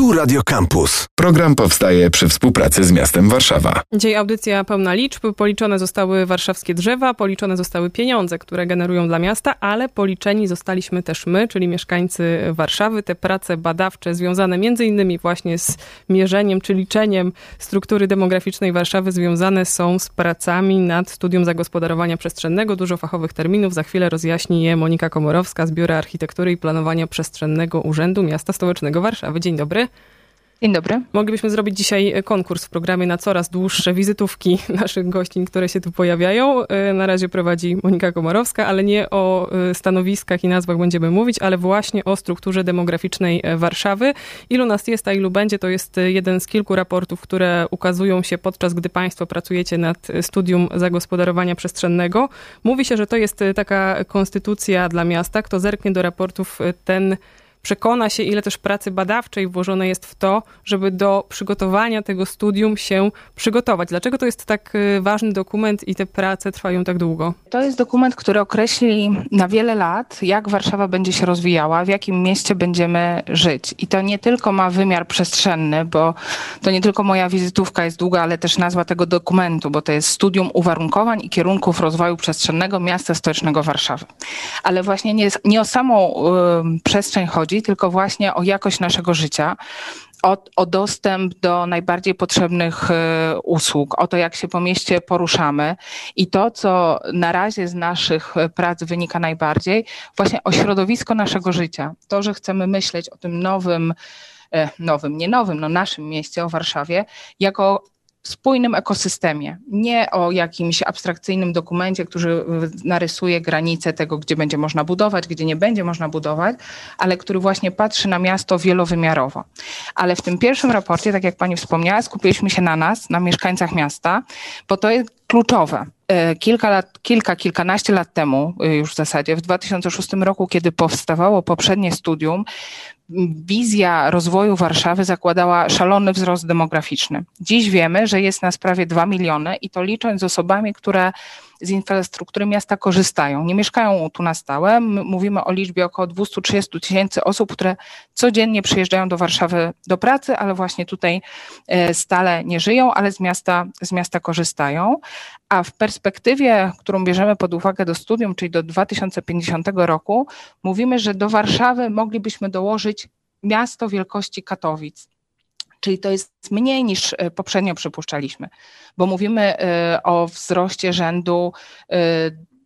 Tu Radio Campus. Program powstaje przy współpracy z miastem Warszawa. Dzisiaj audycja pełna liczb. Policzone zostały warszawskie drzewa, policzone zostały pieniądze, które generują dla miasta, ale policzeni zostaliśmy też my, czyli mieszkańcy Warszawy. Te prace badawcze związane między innymi właśnie z mierzeniem czy liczeniem struktury demograficznej Warszawy związane są z pracami nad studium zagospodarowania przestrzennego. Dużo fachowych terminów. Za chwilę rozjaśni je Monika Komorowska z Biura Architektury i Planowania Przestrzennego Urzędu Miasta Stołecznego Warszawy. Dzień dobry. Dzień dobry. Moglibyśmy zrobić dzisiaj konkurs w programie na coraz dłuższe wizytówki naszych gościń, które się tu pojawiają. E, na razie prowadzi Monika Komorowska, ale nie o e, stanowiskach i nazwach będziemy mówić, ale właśnie o strukturze demograficznej e, Warszawy. Ilu nas jest, a ilu będzie, to jest jeden z kilku raportów, które ukazują się podczas gdy Państwo pracujecie nad studium zagospodarowania przestrzennego. Mówi się, że to jest taka konstytucja dla miasta. Kto zerknie do raportów, ten przekona się, ile też pracy badawczej włożone jest w to, żeby do przygotowania tego studium się przygotować. Dlaczego to jest tak y, ważny dokument i te prace trwają tak długo? To jest dokument, który określi na wiele lat, jak Warszawa będzie się rozwijała, w jakim mieście będziemy żyć. I to nie tylko ma wymiar przestrzenny, bo to nie tylko moja wizytówka jest długa, ale też nazwa tego dokumentu, bo to jest studium uwarunkowań i kierunków rozwoju przestrzennego miasta stołecznego Warszawy. Ale właśnie nie, nie o samą y, przestrzeń chodzi, chodzi, tylko właśnie o jakość naszego życia, o, o, dostęp do najbardziej potrzebnych e, usług, o to, jak się po mieście poruszamy i to, co na razie z naszych prac wynika najbardziej, właśnie o środowisko naszego życia. To, że chcemy myśleć o tym nowym, e, nowym, nie nowym, no naszym mieście, o Warszawie, jako spójnym ekosystemie, nie o jakimś abstrakcyjnym dokumencie, który narysuje granice tego, gdzie będzie można budować, gdzie nie będzie można budować, ale który właśnie patrzy na miasto wielowymiarowo. Ale w tym pierwszym raporcie, tak jak pani wspomniała, skupiliśmy się na nas, na mieszkańcach miasta, bo to jest kluczowe. E, kilka lat, kilka, kilkanaście lat temu e, już w zasadzie, w 2006 roku, kiedy powstawało poprzednie studium, wizja rozwoju Warszawy zakładała szalony wzrost demograficzny. Dziś wiemy, że jest nas prawie 2 miliony i to licząc z osobami, które z infrastruktury miasta korzystają. Nie mieszkają tu na stałe. Mówimy o liczbie około 230 tysięcy osób, które codziennie przyjeżdżają do Warszawy do pracy, ale właśnie tutaj e, stale nie żyją, ale z miasta, z miasta korzystają. A w perspektywie, którą bierzemy pod uwagę do studium, czyli do 2050 roku, mówimy, że do Warszawy moglibyśmy dołożyć miasto wielkości Katowic czyli to jest mniej niż e, poprzednio przypuszczaliśmy, bo mówimy e, o wzroście rzędu e,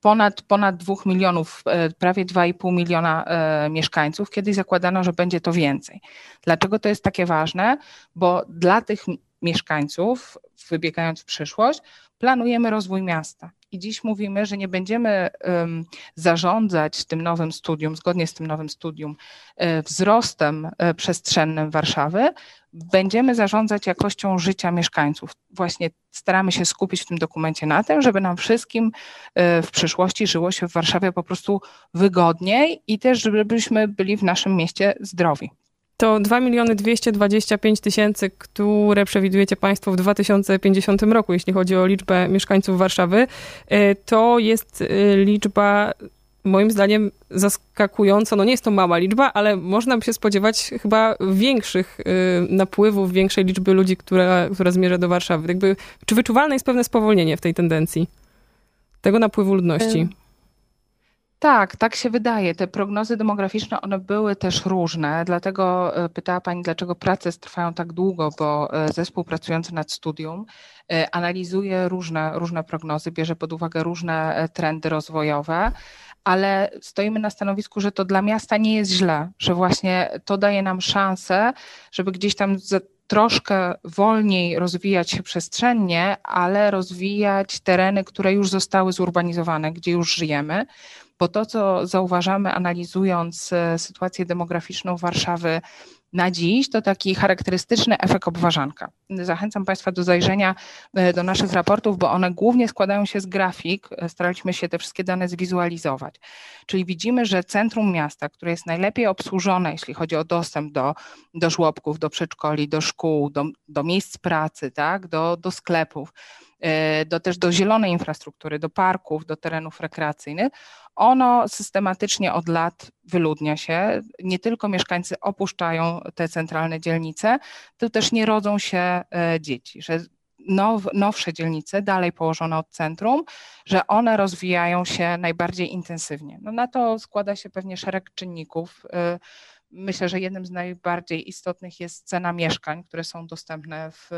ponad, ponad 2 milionów, prawie 2,5 miliona mieszkańców. Kiedyś zakładano, że będzie to więcej. Dlaczego to jest takie ważne? Bo dla tych mieszkańców, wybiegając w przyszłość, planujemy rozwój miasta. I dziś mówimy, że nie będziemy zarządzać tym nowym studium, zgodnie z tym nowym studium, e, wzrostem e, przestrzennym Warszawy, będziemy zarządzać jakością życia mieszkańców. Właśnie staramy się skupić w tym dokumencie na tym, żeby nam wszystkim e, w przyszłości żyło się w Warszawie po prostu wygodniej i też, żebyśmy byli w naszym mieście zdrowi. To 2 miliony 225 tysięcy, które przewidujecie Państwo w 2050 roku, jeśli chodzi o liczbę mieszkańców Warszawy. E, to jest e, liczba moim zdaniem zaskakująco, no nie jest to mała liczba, ale można by się spodziewać chyba większych e, napływów, większej liczby ludzi, która, która zmierza do Warszawy. Jakby, czy wyczuwalne jest pewne spowolnienie w tej tendencji tego napływu ludności? Tak, tak się wydaje. Te prognozy demograficzne, one były też różne, dlatego e, pytała Pani, dlaczego prace trwają tak długo, bo e, zespół pracujący nad studium e, analizuje różne, różne prognozy, bierze pod uwagę różne trendy rozwojowe, ale stoimy na stanowisku, że to dla miasta nie jest źle, że właśnie to daje nam szansę, żeby gdzieś tam troszkę wolniej rozwijać się przestrzennie, ale rozwijać tereny, które już zostały zurbanizowane, gdzie już żyjemy bo to, co zauważamy, analizując e, sytuację demograficzną Warszawy na dziś, to taki charakterystyczny efekt obważanka. Zachęcam Państwa do zajrzenia e, do naszych raportów, bo one głównie składają się z grafik. E, staraliśmy się te wszystkie dane zwizualizować. Czyli widzimy, że centrum miasta, które jest najlepiej obsłużone, jeśli chodzi o dostęp do, do żłobków, do przedszkoli, do szkół, do, do miejsc pracy, tak, do, do sklepów, do też do zielonej infrastruktury, do parków, do terenów rekreacyjnych, ono systematycznie od lat wyludnia się. Nie tylko mieszkańcy opuszczają te centralne dzielnice, to też nie rodzą się dzieci, że now, nowsze dzielnice, dalej położone od centrum, że one rozwijają się najbardziej intensywnie. No na to składa się pewnie szereg czynników. Y, myślę, że jednym z najbardziej istotnych jest cena mieszkań, które są dostępne w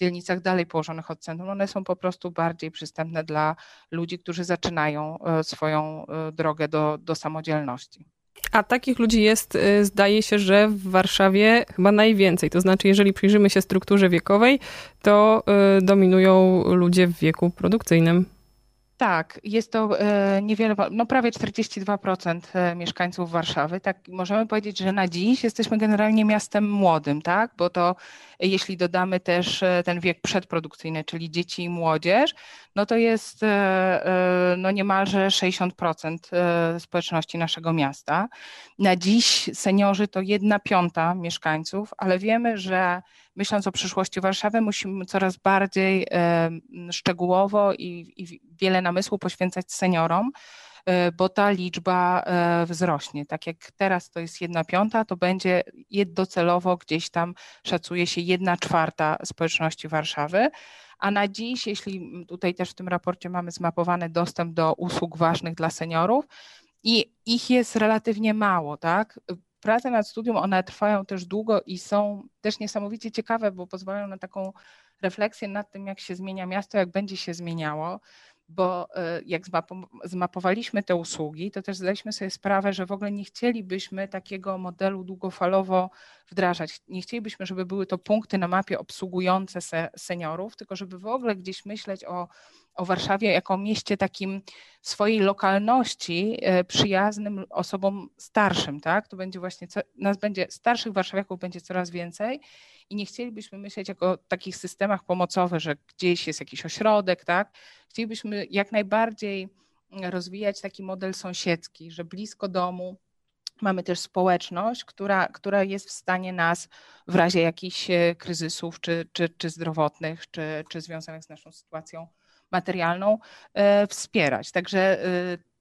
dzielnicach dalej położonych od centrum. One są po prostu bardziej przystępne dla ludzi, którzy zaczynają y, swoją y, drogę do, do samodzielności. A takich ludzi jest, zdaje się, że w Warszawie chyba najwięcej. To znaczy, jeżeli przyjrzymy się strukturze wiekowej, to dominują ludzie w wieku produkcyjnym. Tak, jest to e, niewiele, no prawie 42% e, mieszkańców Warszawy. Tak, możemy powiedzieć, że na dziś jesteśmy generalnie miastem młodym, tak? Bo to e, jeśli dodamy też ten wiek przedprodukcyjny, czyli dzieci i młodzież, no to jest no niemalże 60% społeczności naszego miasta. Na dziś seniorzy to jedna piąta mieszkańców, ale wiemy, że myśląc o przyszłości Warszawy, musimy coraz bardziej szczegółowo i, i wiele namysłu poświęcać seniorom, e, bo ta liczba e, wzrośnie. Tak jak teraz to jest jedna piąta, to będzie docelowo gdzieś tam szacuje się jedna czwarta społeczności Warszawy. A na dziś, jeśli tutaj też w tym raporcie mamy zmapowany dostęp do usług ważnych dla seniorów, i ich jest relatywnie mało, tak? Prace nad studium, one trwają też długo i są też niesamowicie ciekawe, bo pozwalają na taką refleksję nad tym, jak się zmienia miasto, jak będzie się zmieniało bo e, jak zmapowaliśmy te usługi, to też zdaliśmy sobie sprawę, że w ogóle nie chcielibyśmy takiego modelu długofalowo wdrażać. Nie chcielibyśmy, żeby były to punkty na mapie obsługujące seniorów, tylko żeby w ogóle gdzieś myśleć o o Warszawie jako mieście takim swojej lokalności e, przyjaznym osobom starszym, tak? To będzie właśnie, nas będzie, starszych warszawiaków będzie coraz więcej i nie chcielibyśmy myśleć jako o takich systemach pomocowych, że gdzieś jest jakiś ośrodek, tak? Chcielibyśmy jak najbardziej rozwijać taki model sąsiedzki, że blisko domu mamy też społeczność, która, która jest w stanie nas w razie jakichś e, kryzysów, czy, czy, czy zdrowotnych, czy, czy związanych z naszą sytuacją materialną e, wspierać. Także e,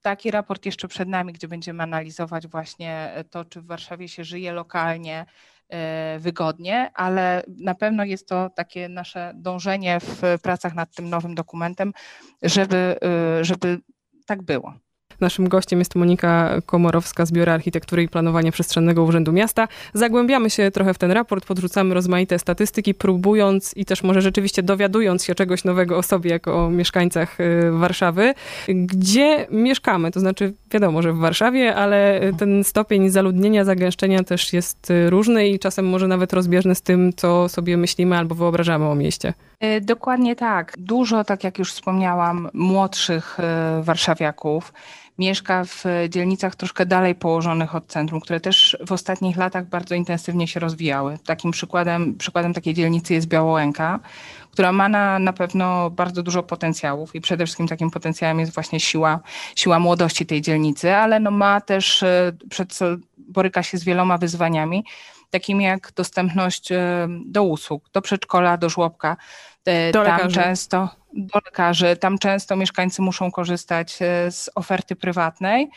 taki raport jeszcze przed nami, gdzie będziemy analizować właśnie to, czy w Warszawie się żyje lokalnie, e, wygodnie, ale na pewno jest to takie nasze dążenie w pracach nad tym nowym dokumentem, żeby, żeby tak było. Naszym gościem jest Monika Komorowska z Biura Architektury i Planowania Przestrzennego Urzędu Miasta. Zagłębiamy się trochę w ten raport, podrzucamy rozmaite statystyki, próbując i też może rzeczywiście dowiadując się czegoś nowego o sobie, jako o mieszkańcach y, Warszawy. Gdzie mieszkamy? To znaczy, wiadomo, że w Warszawie, ale ten stopień zaludnienia, zagęszczenia też jest y, różny i czasem może nawet rozbieżny z tym, co sobie myślimy albo wyobrażamy o mieście. Y, dokładnie tak. Dużo, tak jak już wspomniałam, młodszych warszawiaków mieszka w dzielnicach troszkę dalej położonych od centrum, które też w ostatnich latach bardzo intensywnie się rozwijały. Takim przykładem, przykładem takiej dzielnicy jest Białołęka, która ma na, na pewno bardzo dużo potencjałów i przede wszystkim takim potencjałem jest właśnie siła, siła młodości tej dzielnicy, ale no ma też, e, przed, boryka się z wieloma wyzwaniami, takimi jak dostępność e, do usług, do przedszkola, do żłobka. E, do Tam lekarzy. często do lekarzy. Tam często mieszkańcy muszą korzystać e, z oferty prywatnej.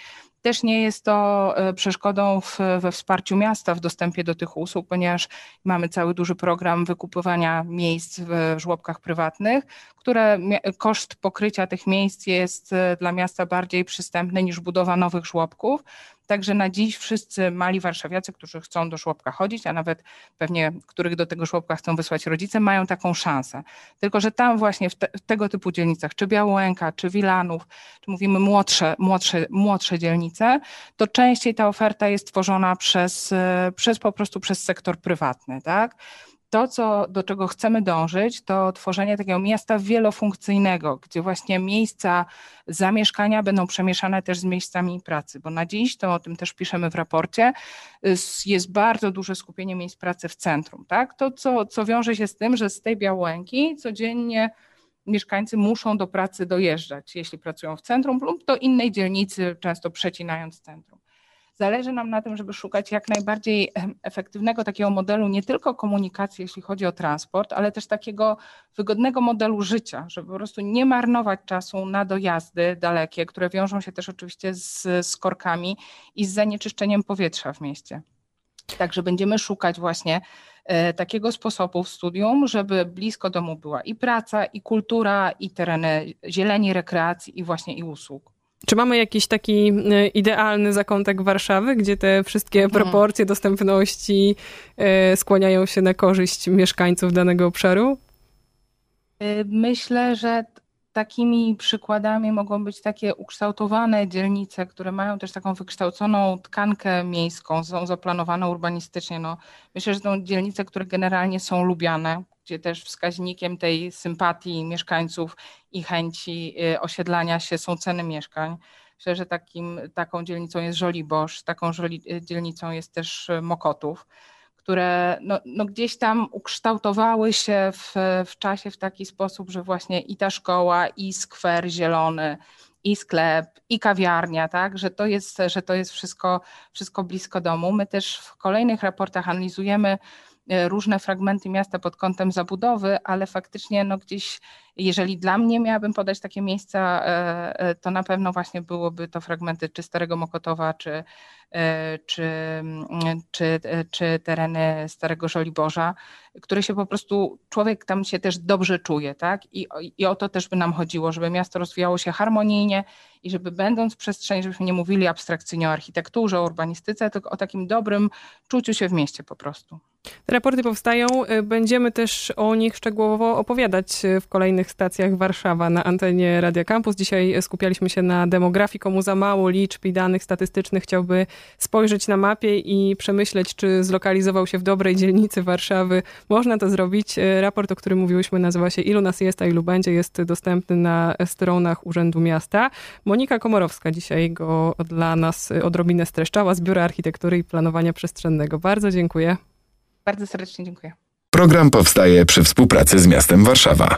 Też nie jest to e, przeszkodą w, we wsparciu miasta w dostępie do tych usług, ponieważ mamy cały duży program wykupywania miejsc w żłobkach prywatnych, które koszt pokrycia tych miejsc jest dla miasta bardziej przystępny niż budowa nowych żłobków. Także na dziś wszyscy mali warszawiacy, którzy chcą do żłobka chodzić, a nawet pewnie których do tego żłobka chcą wysłać rodzice, mają taką szansę. Tylko, że tam właśnie w, te, w tego typu dzielnicach, czy Białołęka, czy Wilanów, czy mówimy młodsze, młodsze, młodsze dzielnice, to częściej ta oferta jest tworzona przez, e, przez po prostu przez sektor prywatny, tak? To, co, do czego chcemy dążyć, to tworzenie takiego miasta wielofunkcyjnego, gdzie właśnie miejsca zamieszkania będą przemieszane też z miejscami pracy, bo na dziś, to o tym też piszemy w raporcie, jest bardzo duże skupienie miejsc pracy w centrum. Tak? To, co, co wiąże się z tym, że z tej Białęki codziennie mieszkańcy muszą do pracy dojeżdżać, jeśli pracują w centrum lub do innej dzielnicy, często przecinając centrum. Zależy nam na tym, żeby szukać jak najbardziej efektywnego takiego modelu, nie tylko komunikacji, jeśli chodzi o transport, ale też takiego wygodnego modelu życia, żeby po prostu nie marnować czasu na dojazdy dalekie, które wiążą się też oczywiście z, z korkami i z zanieczyszczeniem powietrza w mieście. Także będziemy szukać właśnie e, takiego sposobu w studium, żeby blisko domu była i praca, i kultura, i tereny zieleni, rekreacji, i właśnie i usług. Czy mamy jakiś taki e, idealny zakątek Warszawy, gdzie te wszystkie mhm. proporcje dostępności e, skłaniają się na korzyść mieszkańców danego obszaru? Myślę, że takimi przykładami mogą być takie ukształtowane dzielnice, które mają też taką wykształconą tkankę miejską, są zaplanowane urbanistycznie. No, myślę, że to dzielnice, które generalnie są lubiane, gdzie też wskaźnikiem tej sympatii mieszkańców i chęci y, osiedlania się są ceny mieszkań. Myślę, że takim, taką dzielnicą jest Żoliborz, taką y, dzielnicą jest też Mokotów które no, no gdzieś tam ukształtowały się w, w czasie w taki sposób, że właśnie i ta szkoła, i skwer zielony, i sklep, i kawiarnia, tak, że to jest, że to jest wszystko, wszystko blisko domu. My też w kolejnych raportach analizujemy różne fragmenty miasta pod kątem zabudowy, ale faktycznie no gdzieś, jeżeli dla mnie miałabym podać takie miejsca, e, e, to na pewno właśnie byłoby to fragmenty czy Starego Mokotowa, czy, czy, czy, czy tereny Starego Żoliborza, które się po prostu, człowiek tam się też dobrze czuje, tak? I, I o to też by nam chodziło, żeby miasto rozwijało się harmonijnie i żeby będąc w przestrzeni, żebyśmy nie mówili abstrakcyjnie o architekturze, o urbanistyce, tylko o takim dobrym czuciu się w mieście po prostu. Te raporty powstają. Y, będziemy też o nich szczegółowo opowiadać y, w kolejnych stacjach Warszawa na antenie Radia Campus. Dzisiaj skupialiśmy się na demografii. Komu za mało liczb i danych statystycznych chciałby spojrzeć na mapie i przemyśleć, czy zlokalizował się w dobrej dzielnicy Warszawy. Można to zrobić. Raport, o którym mówiłyśmy, nazywa się Ilu nas jest, a ilu będzie. Jest dostępny na stronach Urzędu Miasta. Monika Komorowska dzisiaj go dla nas odrobinę streszczała z Biura Architektury i Planowania Przestrzennego. Bardzo dziękuję. Bardzo serdecznie dziękuję. Program powstaje przy współpracy z miastem Warszawa.